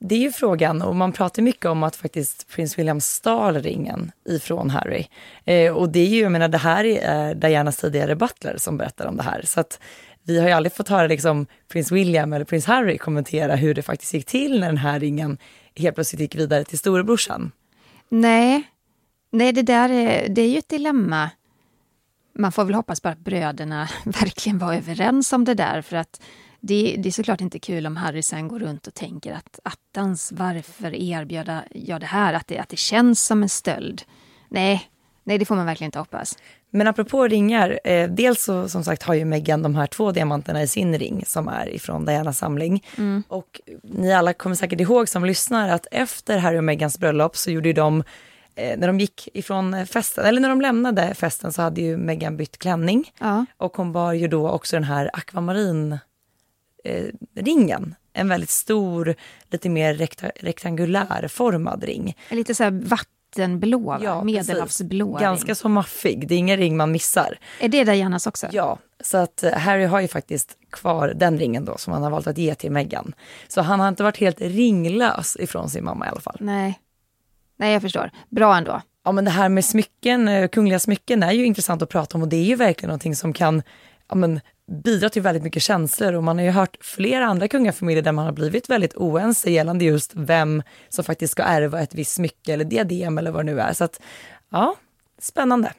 Det är ju frågan och man pratar mycket om att faktiskt prins William stal ringen ifrån Harry. Eh, och det är ju, jag menar det här är eh, Dianas tidigare butler som berättar om det här. Så att vi har ju aldrig fått höra liksom prins William eller prins Harry kommentera hur det faktiskt gick till när den här ringen helt plötsligt gick vidare till storebrorsan. Nej, nej det där är, det är ju ett dilemma. Man får väl hoppas bara att bröderna [LAUGHS] verkligen var överens om det där för att det, det, är såklart inte kul om Harry sen går runt och tänker att attans, varför erbjöd jag det här? Att det, att det känns som en stöld. Nej, nej, det får man verkligen inte hoppas. Men apropå ringar, eh, dels så som sagt har ju Meghan de här två diamanterna i sin ring som är ifrån Dianas samling. Mm. Och ni alla kommer säkert ihåg som lyssnar att efter Harry och Meghans bröllop så gjorde ju de eh, när de gick ifrån festen, eller när de lämnade festen så hade ju Meghan bytt klänning. Ja. Och hon bar ju då också den här akvamarin eh, ringen. En väldigt stor, lite mer rekta, rektangulär formad ring. Lite så här vattenblå, ja, medelhavsblå. Ganska så maffig, det är ingen ring man missar. Är det Dianas också? Ja, så att eh, Harry har ju faktiskt kvar den ringen då som han har valt att ge till Meghan. Så han har inte varit helt ringlös ifrån sin mamma i alla fall. Nej, Nej jag förstår. Bra ändå. Ja men det här med smycken, eh, kungliga smycken är ju intressant att prata om och det är ju verkligen någonting som kan ja, men, bidrar till väldigt mycket känslor och man har ju hört flera andra kungafamiljer där man har blivit väldigt oense gällande just vem som faktiskt ska ärva ett visst smycke eller diadem eller vad det nu är. Så att, ja, spännande.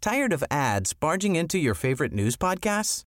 Tired of ads barging into your favorite news podcasts?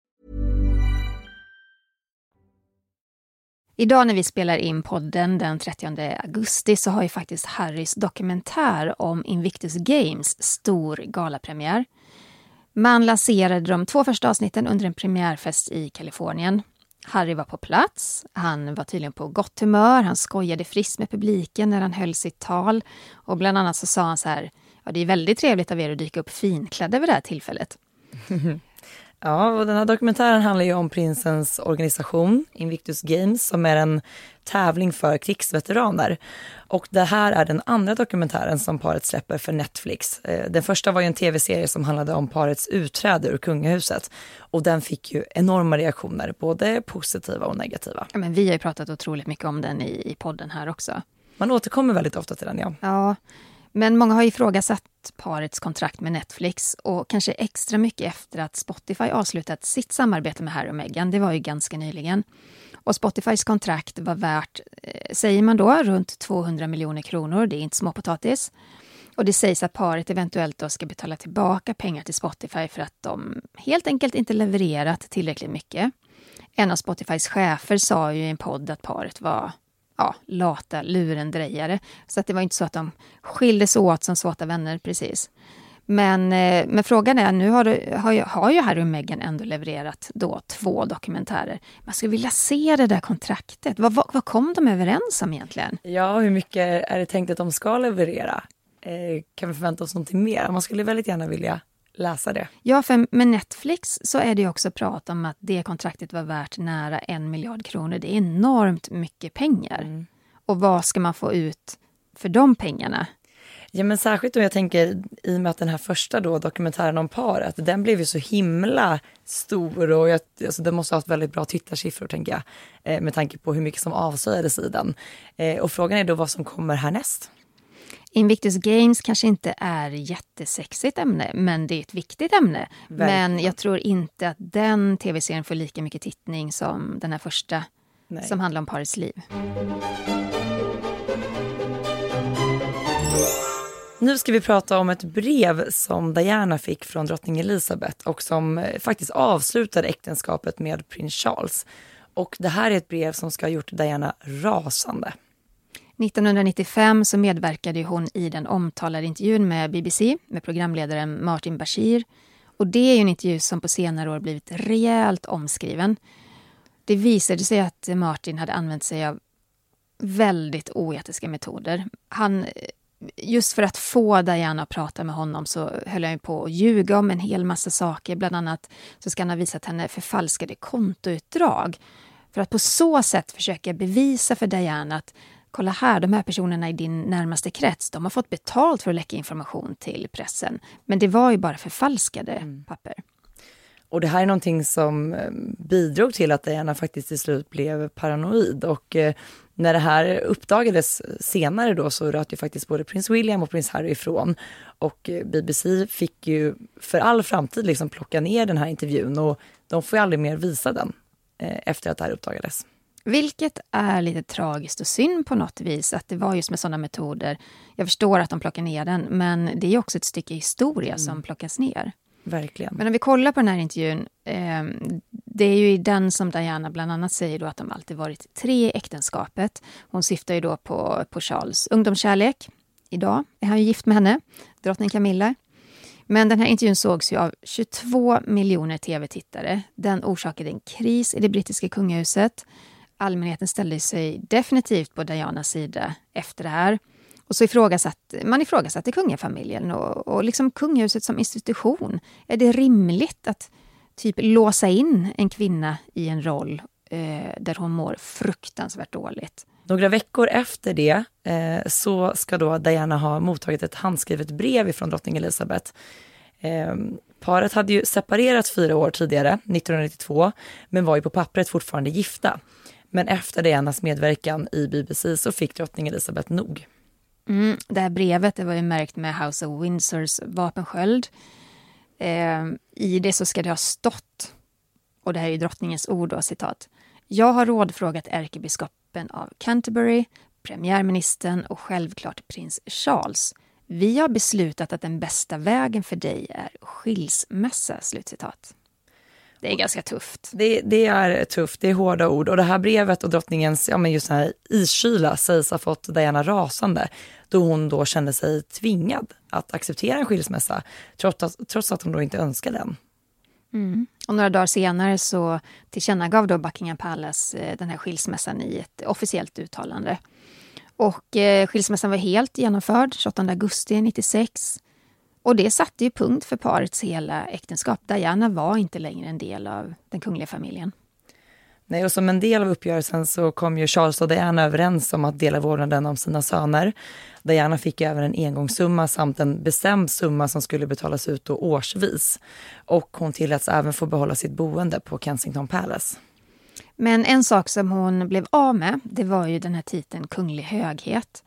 Idag när vi spelar in podden den 30 augusti så har ju faktiskt Harrys dokumentär om Invictus Games stor galapremiär. Man lanserade de två första avsnitten under en premiärfest i Kalifornien. Harry var på plats, han var tydligen på gott humör, han skojade friskt med publiken när han höll sitt tal. Och bland annat så sa han så här, ja det är väldigt trevligt av er att dyka upp finklädda vid det här tillfället. [LAUGHS] Ja, och den här dokumentären handlar ju om prinsens organisation Invictus Games som är en tävling för krigsveteraner. Och det här är den andra dokumentären som paret släpper för Netflix. Eh, den första var ju en tv-serie som handlade om parets utträde ur kungahuset och den fick ju enorma reaktioner, både positiva och negativa. Ja, men vi har ju pratat otroligt mycket om den i, i podden här också. Man återkommer väldigt ofta till den, ja. Ja, men många har ifrågasatt parets kontrakt med Netflix och kanske extra mycket efter att Spotify avslutat sitt samarbete med Harry och Meghan. Det var ju ganska nyligen. Och Spotifys kontrakt var värt, eh, säger man då, runt 200 miljoner kronor. Det är inte småpotatis. Och det sägs att paret eventuellt då ska betala tillbaka pengar till Spotify för att de helt enkelt inte levererat tillräckligt mycket. En av Spotifys chefer sa ju i en podd att paret var ja, lata lurendrejare. Så att det var inte så att de skildes åt som såta vänner precis. Men, eh, men frågan är, nu har, du, har, ju, har ju Harry och Meghan ändå levererat då två dokumentärer. Man skulle vilja se det där kontraktet. Vad, vad, vad kom de överens om egentligen? Ja, hur mycket är det tänkt att de ska leverera? Eh, kan vi förvänta oss någonting mer? Man skulle väldigt gärna vilja läsa det. Ja, för med Netflix så är det också prat om att det kontraktet var värt nära en miljard kronor. Det är enormt mycket pengar. Mm. Och vad ska man få ut för de pengarna? Ja men särskilt om jag tänker i och med att den här första då, dokumentären om paret, den blev ju så himla stor och jag, alltså den måste ha haft väldigt bra tittarsiffror tänker jag. Eh, med tanke på hur mycket som avslöjades i den. Eh, och frågan är då vad som kommer härnäst. Invictus Games kanske inte är jättesexigt ämne, men det är ett viktigt ämne. Verkligen. Men jag tror inte att den tv-serien får lika mycket tittning som den här första Nej. som handlar om parets liv. Nu ska vi prata om ett brev som Diana fick från drottning Elizabeth och som eh, faktiskt avslutade äktenskapet med prins Charles. Och det här är ett brev som ska ha gjort Diana rasande. 1995 så medverkade hon i den omtalade intervjun med BBC med programledaren Martin Bashir. Och det är ju en intervju som på senare år blivit rejält omskriven. Det visade sig att Martin hade använt sig av väldigt oetiska metoder. Han, just för att få Diana att prata med honom så höll han på att ljuga om en hel massa saker. Bland annat så ska han ha visat henne förfalskade kontoutdrag för att på så sätt försöka bevisa för Diana att kolla här, de här personerna i din närmaste krets, de har fått betalt för att läcka information till pressen. Men det var ju bara förfalskade mm. papper. Och det här är någonting som eh, bidrog till att Diana faktiskt till slut blev paranoid och eh, när det här uppdagades senare då så röt ju faktiskt både prins William och prins Harry ifrån. Och eh, BBC fick ju för all framtid liksom plocka ner den här intervjun och de får ju aldrig mer visa den efter att det här uppdagades. Vilket är lite tragiskt och synd på något vis, att det var just med sådana metoder. Jag förstår att de plockar ner den, men det är också ett stycke historia mm. som plockas ner. Verkligen. Men om vi kollar på den här intervjun, eh, det är ju i den som Diana bland annat säger då att de alltid varit tre i äktenskapet. Hon syftar ju då på, på Charles ungdomskärlek. Idag är han ju gift med henne, drottning Camilla. Men den här intervjun sågs ju av 22 miljoner tv-tittare. Den orsakade en kris i det brittiska kungahuset allmänheten ställde sig definitivt på Dianas sida efter det här. Och så ifrågasatt, man ifrågasatte kungafamiljen och, och liksom kungahuset som institution. Är det rimligt att typ låsa in en kvinna i en roll eh, där hon mår fruktansvärt dåligt? Några veckor efter det eh, så ska då Diana ha mottagit ett handskrivet brev ifrån drottning Elizabeth. Eh, paret hade ju separerat fyra år tidigare, 1992, men var ju på pappret fortfarande gifta. Men efter Dianas medverkan i BBC så fick drottning Elizabeth nog. Mm, det här brevet det var ju märkt med House of Windsors vapensköld. Eh, I det så ska det ha stått, och det här är drottningens ord då, citat. Jag har rådfrågat ärkebiskopen av Canterbury, premiärministern och självklart prins Charles. Vi har beslutat att den bästa vägen för dig är skilsmässa. Slutcitat. Det är ganska tufft. Det, det, är tufft, det är hårda ord. Och det här brevet och drottningens ja, men just här iskyla sägs ha fått Diana rasande då hon då kände sig tvingad att acceptera en skilsmässa trots att, trots att hon då inte önskade den. Mm. Och några dagar senare så tillkännagav då Buckingham Palace eh, den här skilsmässan i ett officiellt uttalande. Och eh, skilsmässan var helt genomförd 28 augusti 96. Och det satte ju punkt för parets hela äktenskap. Diana var inte längre en del av den kungliga familjen. Nej, och som en del av uppgörelsen så kom ju Charles och Diana överens om att dela vårdnaden om sina söner. Diana fick även en engångssumma samt en bestämd summa som skulle betalas ut då årsvis. Och hon tilläts även få behålla sitt boende på Kensington Palace. Men en sak som hon blev av med, det var ju den här titeln kunglig höghet.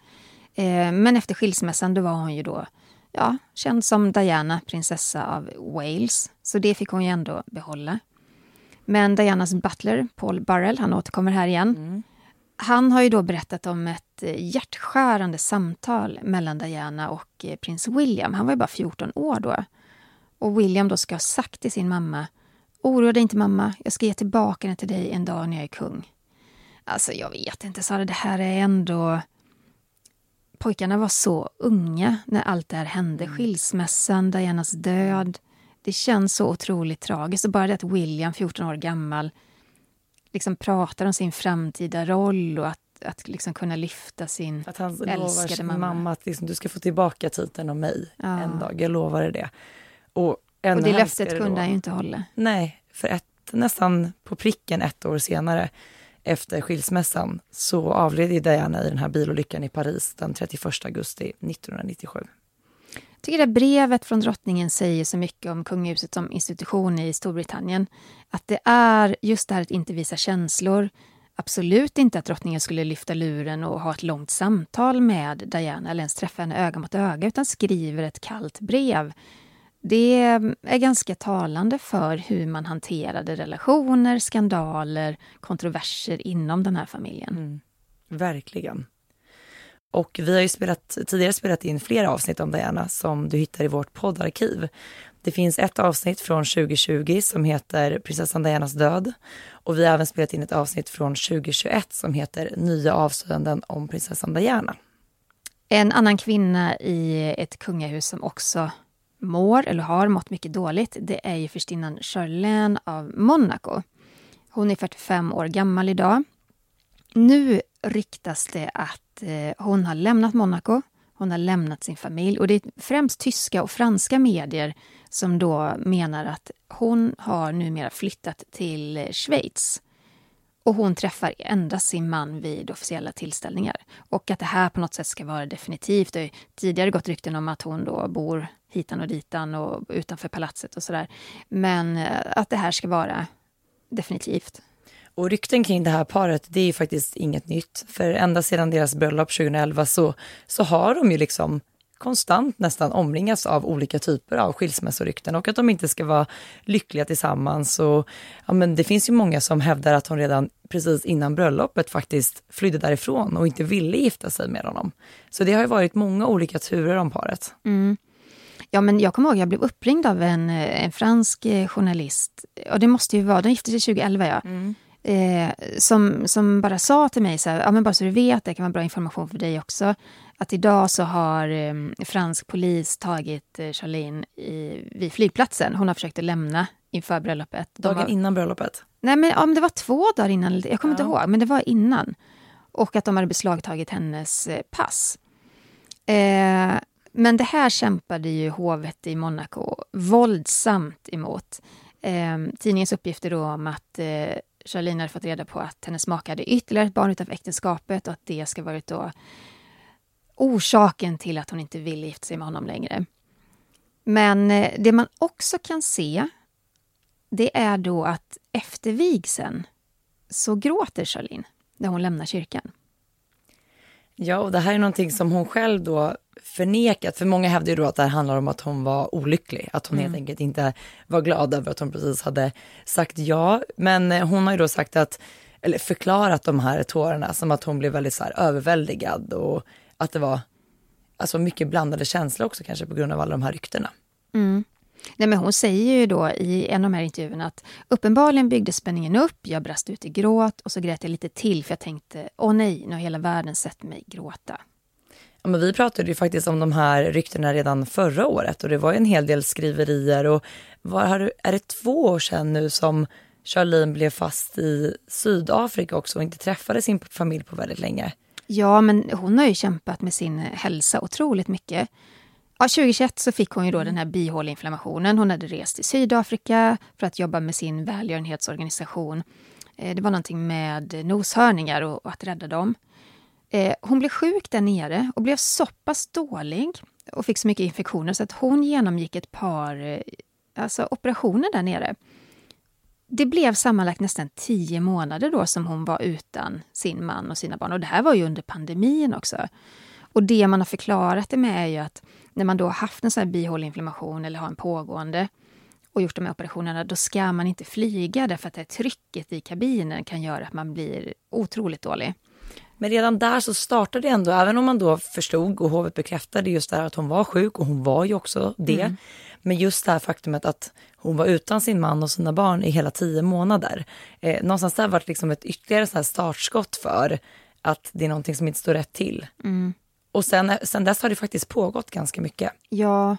Eh, men efter skilsmässan då var hon ju då ja, känd som Diana, prinsessa av Wales. Så det fick hon ju ändå behålla. Men Dianas butler, Paul Burrell, han återkommer här igen. Mm. Han har ju då berättat om ett hjärtskärande samtal mellan Diana och eh, prins William. Han var ju bara 14 år då. Och William då ska ha sagt till sin mamma Oroa dig inte mamma, jag ska ge tillbaka den till dig en dag när jag är kung. Alltså jag vet inte Sara, det här är ändå pojkarna var så unga när allt det här hände. Mm. Skilsmässan, Dianas död. Det känns så otroligt tragiskt. Och bara det att William, 14 år gammal, liksom pratar om sin framtida roll och att, att liksom kunna lyfta sin att han älskade mamma. mamma att liksom, du ska få tillbaka titeln av mig ja. en dag. Jag lovar dig det. Och, och det löftet kunde han ju inte hålla. Nej, för ett, nästan på pricken ett år senare efter skilsmässan så avled Diana i den här bilolyckan i Paris den 31 augusti 1997. Jag tycker det brevet från drottningen säger så mycket om kungahuset som institution i Storbritannien. Att det är just det här att inte visa känslor. Absolut inte att drottningen skulle lyfta luren och ha ett långt samtal med Diana eller ens träffa henne öga mot öga utan skriver ett kallt brev det är ganska talande för hur man hanterade relationer, skandaler, kontroverser inom den här familjen. Mm, verkligen. Och vi har ju spelat, tidigare spelat in flera avsnitt om Diana som du hittar i vårt poddarkiv. Det finns ett avsnitt från 2020 som heter Prinsessan Dianas död. Och vi har även spelat in ett avsnitt från 2021 som heter Nya avslöjanden om prinsessan Diana. En annan kvinna i ett kungahus som också mår eller har mått mycket dåligt, det är ju förstinnan Charlene av Monaco. Hon är 45 år gammal idag. Nu ryktas det att eh, hon har lämnat Monaco, hon har lämnat sin familj och det är främst tyska och franska medier som då menar att hon har numera flyttat till Schweiz. Och hon träffar endast sin man vid officiella tillställningar. Och att det här på något sätt ska vara definitivt. Det har tidigare gått rykten om att hon då bor hitan och ditan och utanför palatset och sådär. Men eh, att det här ska vara definitivt. Och rykten kring det här paret, det är ju faktiskt inget nytt. För ända sedan deras bröllop 2011 så, så har de ju liksom konstant nästan omringas av olika typer av skilsmässorykten och att de inte ska vara lyckliga tillsammans. Och, ja, men det finns ju många som hävdar att hon redan precis innan bröllopet faktiskt flydde därifrån och inte ville gifta sig med honom. Så det har ju varit många olika turer om paret. Mm. Ja, men jag kommer ihåg jag blev uppringd av en, en fransk eh, journalist. Och det måste ju vara, de gifte sig 2011 ja. Mm. Eh, som, som bara sa till mig så här, ja men bara så du vet, det kan vara bra information för dig också, att idag så har eh, fransk polis tagit eh, Charlene i, vid flygplatsen. Hon har försökt att lämna inför bröllopet. De Dagen har, innan bröllopet? Nej, men ja, men det var två dagar innan. Jag kommer ja. inte ihåg, men det var innan. Och att de hade beslagtagit hennes eh, pass. Eh, men det här kämpade ju hovet i Monaco våldsamt emot. Eh, tidningens uppgifter då om att eh, Charlene hade fått reda på att hennes make hade ytterligare ett barn utanför äktenskapet och att det ska varit då orsaken till att hon inte vill gifta sig med honom längre. Men eh, det man också kan se, det är då att efter vigseln så gråter Charlene när hon lämnar kyrkan. Ja, och det här är någonting som hon själv då förnekat. För många hävdar ju då att det här handlar om att hon var olycklig. Att hon mm. helt enkelt inte var glad över att hon precis hade sagt ja. Men eh, hon har ju då sagt att, eller förklarat de här tårarna som att hon blev väldigt så här överväldigad och att det var alltså mycket blandade känslor också kanske på grund av alla de här ryktena. Mm. Nej, men hon säger ju då i en av de här intervjuerna att uppenbarligen byggdes spänningen upp, jag brast ut i gråt och så grät jag lite till för jag tänkte, åh nej, nu har hela världen sett mig gråta. Ja, men vi pratade ju faktiskt om de här ryktena redan förra året och det var en hel del skriverier och var, är det två år sedan nu som Charlene blev fast i Sydafrika också och inte träffade sin familj på väldigt länge? Ja, men hon har ju kämpat med sin hälsa otroligt mycket. Ja, 2021 så fick hon ju då den här bihåleinflammationen. Hon hade rest till Sydafrika för att jobba med sin välgörenhetsorganisation. Eh, det var någonting med noshörningar och att rädda dem. Eh, hon blev sjuk där nere och blev så pass dålig och fick så mycket infektioner så att hon genomgick ett par eh, alltså operationer där nere. Det blev sammanlagt nästan tio månader då som hon var utan sin man och sina barn. Och det här var ju under pandemin också. Och det man har förklarat det med är ju att när man då har haft en sån här bihåleinflammation eller har en pågående och gjort de här operationerna, då ska man inte flyga därför att det trycket i kabinen kan göra att man blir otroligt dålig. Men redan där så startade det ändå, även om man då förstod och hovet bekräftade just det här att hon var sjuk och hon var ju också det. Mm. Men just det här faktumet att hon var utan sin man och sina barn i hela tio månader. Eh, någonstans där var det liksom ett ytterligare så startskott för att det är någonting som inte står rätt till. Mm. Och sen, sen dess har det faktiskt pågått ganska mycket. Ja,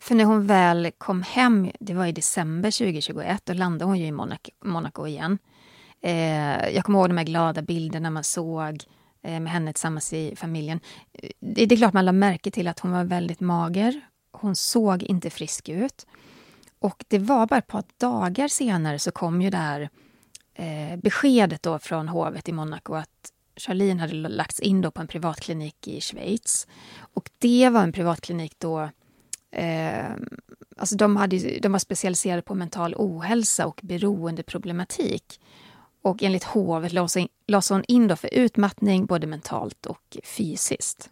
för när hon väl kom hem, det var i december 2021, då landade hon ju i Monaco, Monaco igen. Eh, jag kommer ihåg de här glada bilderna man såg eh, med henne tillsammans i familjen. Det, det är klart man lade märke till att hon var väldigt mager. Hon såg inte frisk ut. Och det var bara ett par dagar senare så kom ju det här eh, beskedet då från hovet i Monaco att Charlene hade lagts in då på en privatklinik i Schweiz. Och det var en privatklinik då eh, alltså de, hade, de var specialiserade på mental ohälsa och beroendeproblematik. Och enligt hovet lades hon in för utmattning både mentalt och fysiskt.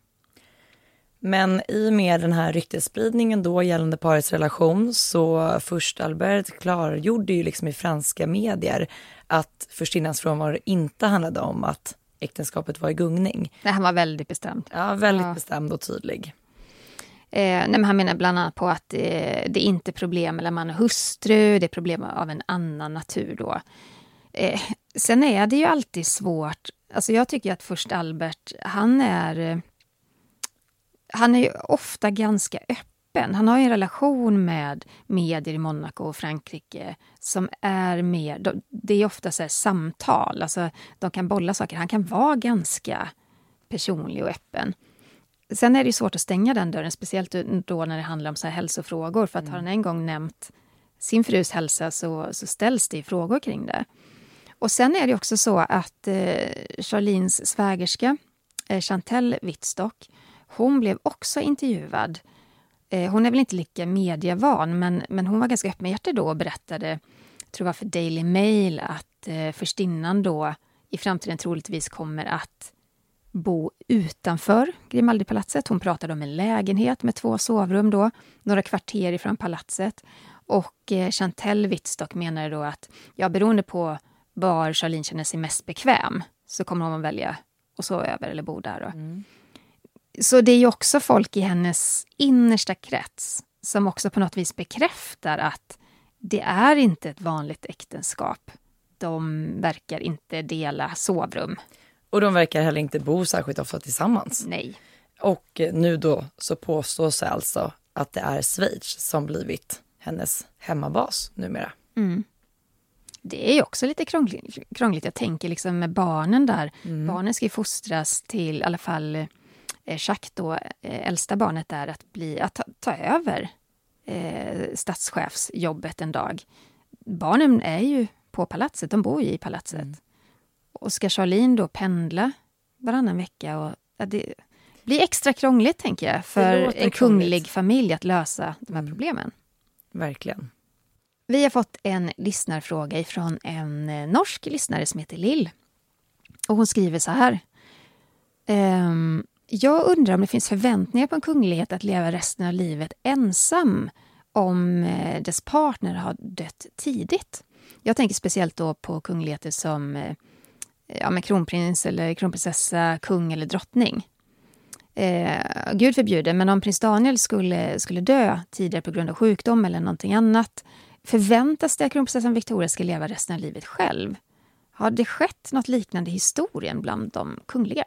Men i och med den här ryktesspridningen då gällande parets relation så först Albert klargjorde ju liksom i franska medier att förstinnans frånvaro inte handlade om att äktenskapet var i gungning. Nej, han var väldigt bestämd. Ja, väldigt ja. bestämd och tydlig. Eh, nej, men han menar bland annat på att eh, det är inte problem mellan man och hustru, det är problem av en annan natur då. Eh, sen är det ju alltid svårt. Alltså jag tycker att först Albert, han är... Han är ju ofta ganska öppen. Han har en relation med medier i Monaco och Frankrike som är mer... Det är ofta så samtal, alltså de kan bolla saker. Han kan vara ganska personlig och öppen. Sen är det svårt att stänga den dörren, speciellt då när det handlar om så här hälsofrågor. För att mm. har han en gång nämnt sin frus hälsa så, så ställs det frågor kring det. Och sen är det också så att eh, Charlines svägerska, eh, Chantelle Wittstock, hon blev också intervjuad. Eh, hon är väl inte lika medievan, men, men hon var ganska öppenhjärtig då och berättade, tror jag för Daily Mail, att eh, förstinnan då i framtiden troligtvis kommer att bo utanför Grimaldipalatset. Hon pratade om en lägenhet med två sovrum då, några kvarter ifrån palatset. Och eh, Chantelle Wittstock menade då att ja, beroende på var Charlene känner sig mest bekväm så kommer hon att välja att sova över eller bo där. Mm. Så det är ju också folk i hennes innersta krets som också på något vis bekräftar att det är inte ett vanligt äktenskap. De verkar inte dela sovrum. Och de verkar heller inte bo särskilt ofta tillsammans. Nej. Och nu då så påstås alltså att det är Schweiz som blivit hennes hemmabas numera. Mm. Det är ju också lite krångligt. krångligt. Jag tänker liksom med barnen där. Mm. Barnen ska ju fostras till, i alla fall eh, Jacques då, eh, äldsta barnet där, att, bli, att ta, ta över eh, statschefsjobbet en dag. Barnen är ju på palatset, de bor ju i palatset. Mm. Och ska Charlene då pendla varannan vecka? Och, ja, det blir extra krångligt, tänker jag, för en kunglig familj att lösa de här mm. problemen. Verkligen. Vi har fått en lyssnarfråga från en eh, norsk lyssnare som heter Lill. Och hon skriver så här. Ehm, jag undrar om det finns förväntningar på en kunglighet att leva resten av livet ensam om eh, dess partner har dött tidigt. Jag tänker speciellt då på kungligheter som eh, ja, men kronprins eller kronprinsessa, kung eller drottning. Eh, Gud förbjude, men om prins Daniel skulle, skulle dö tidigare på grund av sjukdom eller någonting annat förväntas det att kronprinsessan Victoria ska leva resten av livet själv. Har det skett något liknande i historien bland de kungliga?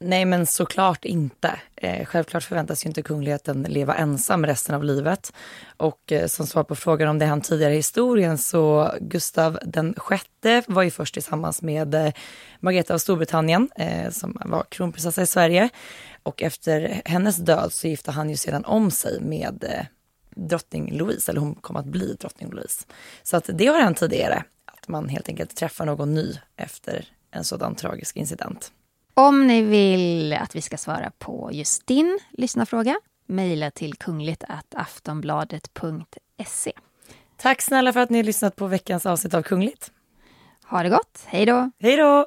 Nej, men såklart inte. Eh, självklart förväntas ju inte kungligheten leva ensam resten av livet. Och eh, som svar på frågan om det han tidigare i historien så Gustav den sjätte var ju först tillsammans med eh, Margareta av Storbritannien eh, som var kronprinsessa i Sverige. Och efter hennes död så gifte han ju sedan om sig med eh, drottning Louise, eller hon kom att bli drottning Louise. Så att det har hänt tidigare, att man helt enkelt träffar någon ny efter en sådan tragisk incident. Om ni vill att vi ska svara på just din lyssnarfråga, mejla till kungligt.aftonbladet.se. Tack snälla för att ni har lyssnat på veckans avsnitt av Kungligt. Ha det gott. Hej då. Hej då.